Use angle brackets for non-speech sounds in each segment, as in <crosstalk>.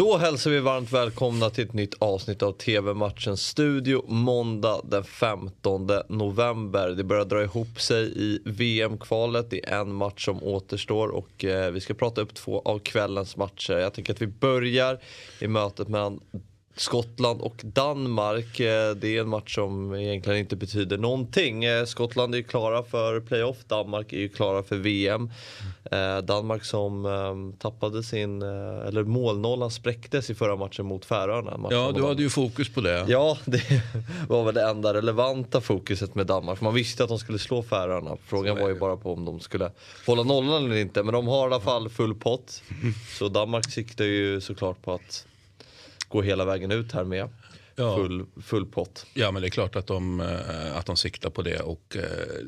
Då hälsar vi varmt välkomna till ett nytt avsnitt av TV-matchens studio måndag den 15 november. Det börjar dra ihop sig i VM-kvalet. Det är en match som återstår och eh, vi ska prata upp två av kvällens matcher. Jag tänker att vi börjar i mötet mellan Skottland och Danmark. Eh, det är en match som egentligen inte betyder någonting. Eh, Skottland är ju klara för playoff, Danmark är ju klara för VM. Eh, Danmark som tappade sin, eller målnollan spräcktes i förra matchen mot Färöarna. Ja, du hade ju fokus på det. Ja, <laughs> det var väl det enda relevanta fokuset med Danmark. Man visste att de skulle slå Färöarna. Frågan var ju bara på om de skulle hålla nollan eller inte. Men de har i alla fall full pott. Så Danmark siktar ju såklart på att gå hela vägen ut här med ja. full, full pott. Ja men det är klart att de, eh, att de siktar på det och eh,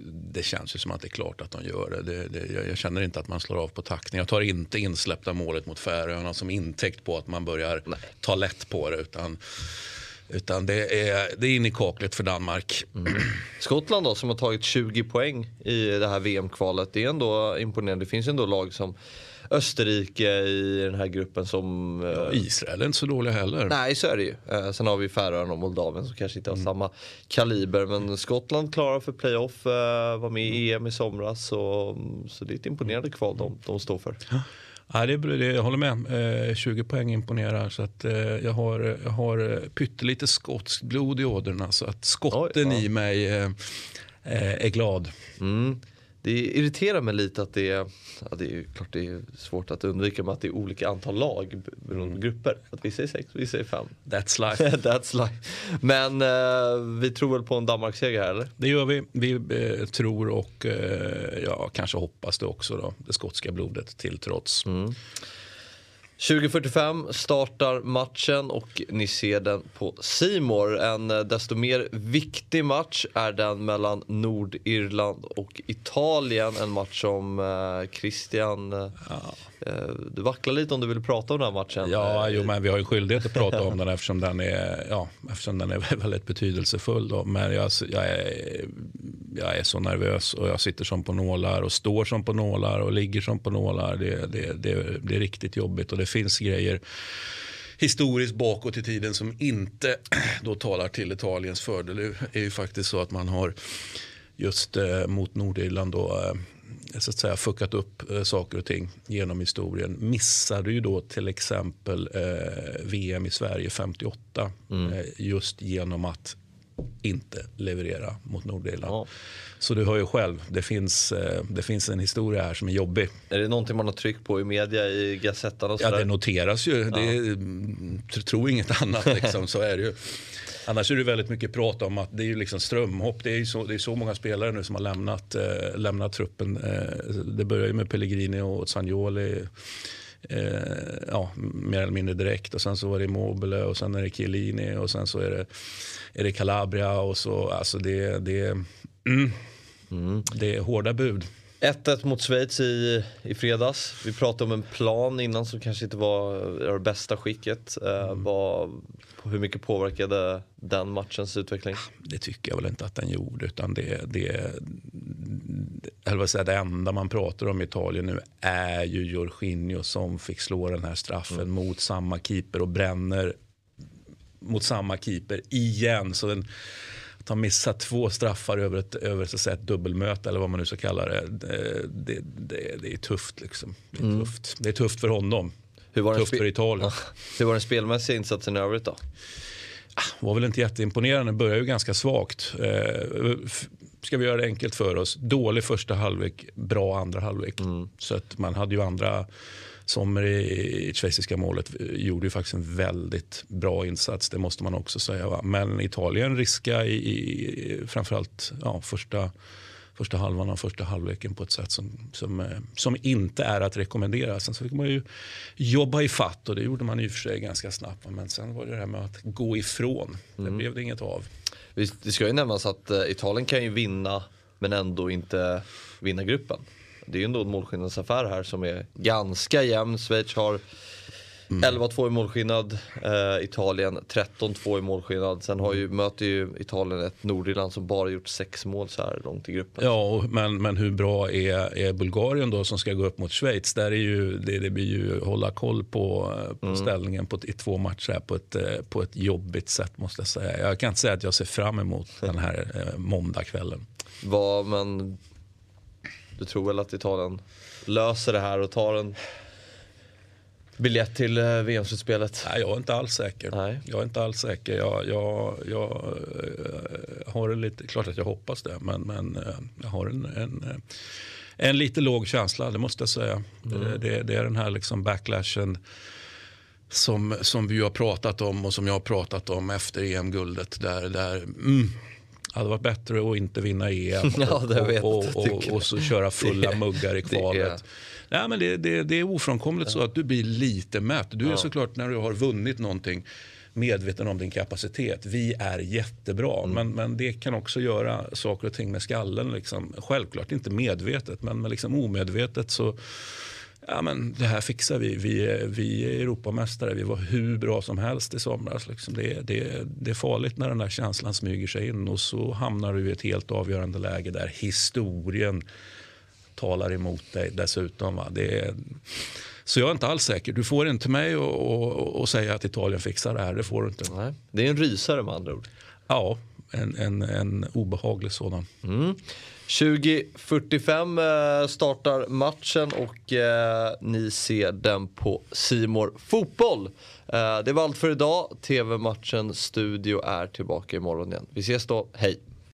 det känns ju som att det är klart att de gör det. det, det jag känner inte att man slår av på takten. Jag tar inte insläppta målet mot Färöarna som intäkt på att man börjar Nej. ta lätt på det. Utan, utan det är, det är in i kaklet för Danmark. Mm. Skottland då som har tagit 20 poäng i det här VM-kvalet. Det är ändå imponerande. Det finns ändå lag som Österrike i den här gruppen som... Ja, eh, Israel är inte så dåliga heller. Nej, så är det ju. Eh, sen har vi Färöarna och Moldavien som kanske inte har mm. samma kaliber. Men Skottland klarar för playoff, eh, var med i EM i somras. Så, så det är ett imponerande kval de, de står för. Ja, det, det, jag håller med. Eh, 20 poäng imponerar. Så att, eh, jag, har, jag har pyttelite skotsk blod i ådrorna. Så att skotten Oj, ja. i mig eh, är glad. Mm det irriterar mig lite att det är, ja, det är klart det är svårt att undvika med att det är olika antal lag beroende på grupper. Att vissa är sex, vissa är fem. <laughs> That's life. <laughs> That's life. Men eh, vi tror väl på en Danmarksseger här eller? Det gör vi. Vi eh, tror och eh, ja, kanske hoppas det också då. Det skotska blodet till trots. Mm. 20.45 startar matchen och ni ser den på Simor. En eh, desto mer viktig match är den mellan Nordirland och Italien. En match som eh, Christian eh, ja. Du vacklar lite om du vill prata om den här matchen. Ja, jo, men vi har ju skyldighet att prata om <laughs> den eftersom den är, ja, eftersom den är <laughs> väldigt betydelsefull. Då. Men jag, jag, är, jag är så nervös och jag sitter som på nålar och står som på nålar och ligger som på nålar. Det, det, det, det är riktigt jobbigt och det finns grejer historiskt bakåt i tiden som inte <clears throat> då talar till Italiens fördel. Det är ju faktiskt så att man har just eh, mot Nordirland då, eh, så att säga fuckat upp eh, saker och ting genom historien. Missade ju då till exempel eh, VM i Sverige 58 mm. eh, just genom att inte leverera mot Nordirland. Ja. Så du hör ju själv, det finns, eh, det finns en historia här som är jobbig. Är det någonting man har tryckt på i media, i Gazettan? Och ja, det noteras ju. Ja. Det, tro inget <laughs> annat, liksom, så är det ju. Annars är det väldigt mycket prat om att det är ju liksom strömhopp. Det är så, det är så många spelare nu som har lämnat, eh, lämnat truppen. Eh, det börjar ju med Pellegrini och Zagnoli. Eh, ja, mer eller mindre direkt. Och sen så var det Immobile och sen är det Chiellini och sen så är det, är det Calabria. Och så, alltså det, det, mm, mm. det är hårda bud. 1-1 mot Schweiz i, i fredags. Vi pratade om en plan innan som kanske inte var det bästa skicket. Eh, mm. Var, hur mycket påverkade den matchens utveckling? Det tycker jag väl inte att den gjorde. Utan det, det, eller säga, det enda man pratar om i Italien nu är ju Jorginho som fick slå den här straffen mm. mot samma keeper och bränner mot samma keeper igen. Så den, att ha missat två straffar över ett, över så att säga, ett dubbelmöte eller vad man nu ska kalla det. Det, det, det, det är tufft. Liksom. Det, är mm. tufft. det är tufft för honom. Hur var tufft för Italien. Hur var den spelmässiga insatsen i övrigt då? Ah, var väl inte jätteimponerande, började ju ganska svagt. Eh, ska vi göra det enkelt för oss. Dålig första halvlek, bra andra halvlek. Mm. Så att man hade ju andra Sommer i, i schweiziska målet gjorde ju faktiskt en väldigt bra insats, det måste man också säga. Va? Men Italien riskade i, i framförallt ja, första, första halvan av första halvleken på ett sätt som, som, eh, som inte är att rekommendera. Sen så fick man ju jobba i fatt och det gjorde man i och för sig ganska snabbt. Men sen var det det här med att gå ifrån. Det mm. blev det inget av. Det ska ju nämnas att eh, Italien kan ju vinna men ändå inte vinna gruppen det är ju ändå en målskillnadsaffär här som är ganska jämn. Schweiz har Mm. 11-2 i målskillnad, eh, Italien 13-2 i målskillnad. Sen har ju, möter ju Italien ett Nordirland som bara gjort sex mål så här långt i gruppen. Ja, men, men hur bra är, är Bulgarien då som ska gå upp mot Schweiz? Där är ju, det, det blir ju hålla koll på, på mm. ställningen på, i två matcher på ett, eh, på ett jobbigt sätt måste jag säga. Jag kan inte säga att jag ser fram emot <laughs> den här eh, måndagskvällen. Vad, men du tror väl att Italien löser det här och tar en biljett till eh, VM-slutspelet? Nej, jag är inte alls säker. Nej. Jag är inte alls säker. Jag, jag, jag eh, har en lite, klart att jag hoppas det, men, men eh, jag har en, en, en lite låg känsla, det måste jag säga. Mm. Det, det, det, är den här liksom backlashen som, som vi har pratat om och som jag har pratat om efter EM-guldet. Där, där, mm, det hade varit bättre att inte vinna EM <laughs> och, ja, och, och, och, så köra fulla det, muggar i kvalet. Nej, men det, det, det är ofrånkomligt så att du blir lite mätt. Du är ja. såklart när du har vunnit någonting medveten om din kapacitet. Vi är jättebra, mm. men, men det kan också göra saker och ting med skallen. Liksom. Självklart inte medvetet, men, men liksom omedvetet så ja, men det här fixar vi. Vi är, vi är Europamästare. Vi var hur bra som helst i somras. Liksom. Det, det, det är farligt när den där känslan smyger sig in och så hamnar du i ett helt avgörande läge där historien talar emot dig dessutom. Va? Det är, så jag är inte alls säker. Du får inte mig att säga att Italien fixar det här. Det får du inte. Nej, det är en rysare med andra ord. Ja, en, en, en obehaglig sådan. Mm. 20.45 eh, startar matchen och eh, ni ser den på Simor Fotboll. Eh, det var allt för idag. TV-matchen Studio är tillbaka imorgon igen. Vi ses då. Hej!